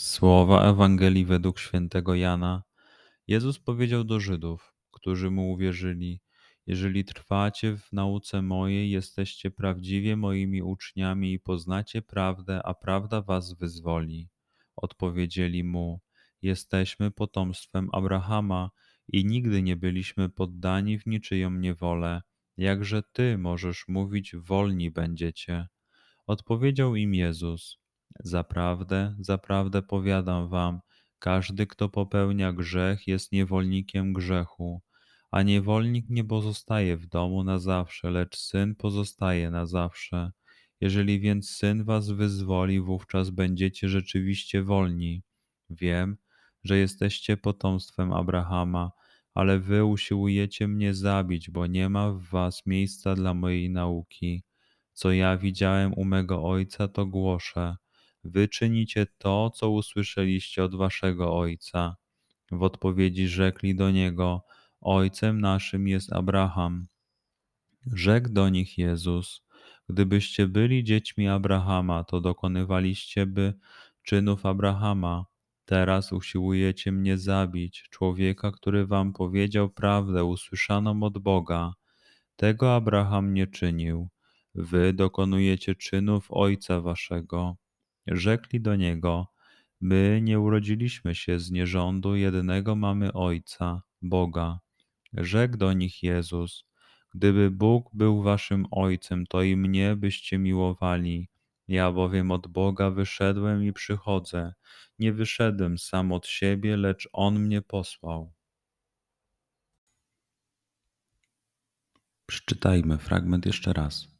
Słowa Ewangelii według świętego Jana. Jezus powiedział do Żydów, którzy mu uwierzyli: Jeżeli trwacie w nauce mojej, jesteście prawdziwie moimi uczniami i poznacie prawdę, a prawda was wyzwoli. Odpowiedzieli mu: Jesteśmy potomstwem Abrahama i nigdy nie byliśmy poddani w niczyją niewolę. Jakże ty możesz mówić, wolni będziecie? Odpowiedział im Jezus: Zaprawdę, zaprawdę powiadam wam, każdy, kto popełnia grzech, jest niewolnikiem grzechu, a niewolnik nie pozostaje w domu na zawsze, lecz syn pozostaje na zawsze. Jeżeli więc syn was wyzwoli, wówczas będziecie rzeczywiście wolni. Wiem, że jesteście potomstwem Abrahama, ale wy usiłujecie mnie zabić, bo nie ma w was miejsca dla mojej nauki. Co ja widziałem u mego ojca, to głoszę Wy czynicie to, co usłyszeliście od waszego ojca. W odpowiedzi rzekli do niego: Ojcem naszym jest Abraham. Rzekł do nich Jezus: Gdybyście byli dziećmi Abrahama, to dokonywaliście by czynów Abrahama. Teraz usiłujecie mnie zabić, człowieka, który wam powiedział prawdę usłyszaną od Boga. Tego Abraham nie czynił. Wy dokonujecie czynów ojca waszego. Rzekli do niego: My nie urodziliśmy się z nierządu, jednego mamy Ojca, Boga. Rzekł do nich Jezus: Gdyby Bóg był waszym Ojcem, to i mnie byście miłowali. Ja bowiem od Boga wyszedłem i przychodzę. Nie wyszedłem sam od siebie, lecz On mnie posłał. Przeczytajmy fragment jeszcze raz.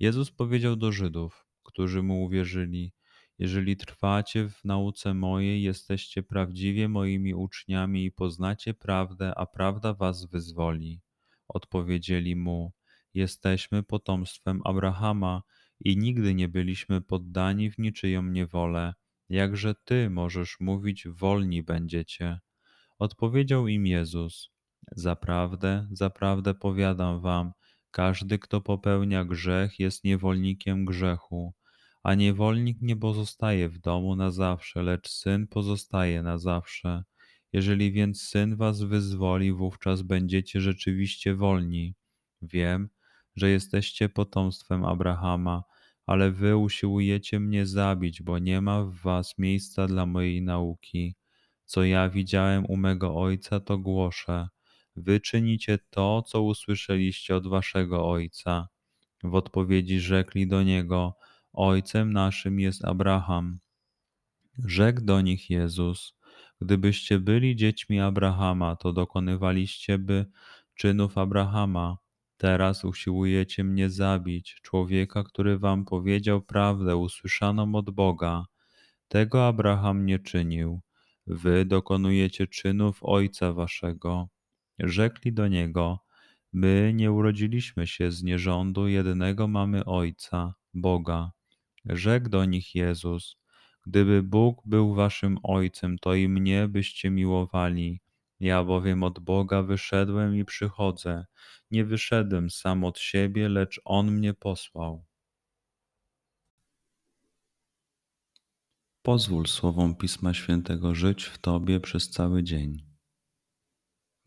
Jezus powiedział do Żydów, którzy mu uwierzyli: Jeżeli trwacie w nauce mojej, jesteście prawdziwie moimi uczniami i poznacie prawdę, a prawda was wyzwoli. Odpowiedzieli mu: Jesteśmy potomstwem Abrahama i nigdy nie byliśmy poddani w niczyją niewolę. Jakże ty możesz mówić, wolni będziecie? Odpowiedział im Jezus: Zaprawdę, zaprawdę powiadam wam, każdy, kto popełnia grzech, jest niewolnikiem grzechu, a niewolnik nie pozostaje w domu na zawsze, lecz syn pozostaje na zawsze. Jeżeli więc syn was wyzwoli, wówczas będziecie rzeczywiście wolni. Wiem, że jesteście potomstwem Abrahama, ale wy usiłujecie mnie zabić, bo nie ma w was miejsca dla mojej nauki. Co ja widziałem u mego ojca, to głoszę. Wy czynicie to, co usłyszeliście od waszego ojca. W odpowiedzi rzekli do niego: Ojcem naszym jest Abraham. Rzekł do nich Jezus: Gdybyście byli dziećmi Abrahama, to dokonywaliście by czynów Abrahama. Teraz usiłujecie mnie zabić, człowieka, który wam powiedział prawdę usłyszaną od Boga. Tego Abraham nie czynił. Wy dokonujecie czynów ojca waszego. Rzekli do niego: My nie urodziliśmy się z nierządu, jednego mamy ojca, Boga. Rzekł do nich Jezus: Gdyby Bóg był waszym ojcem, to i mnie byście miłowali. Ja bowiem od Boga wyszedłem i przychodzę. Nie wyszedłem sam od siebie, lecz On mnie posłał. Pozwól słowom Pisma Świętego żyć w Tobie przez cały dzień.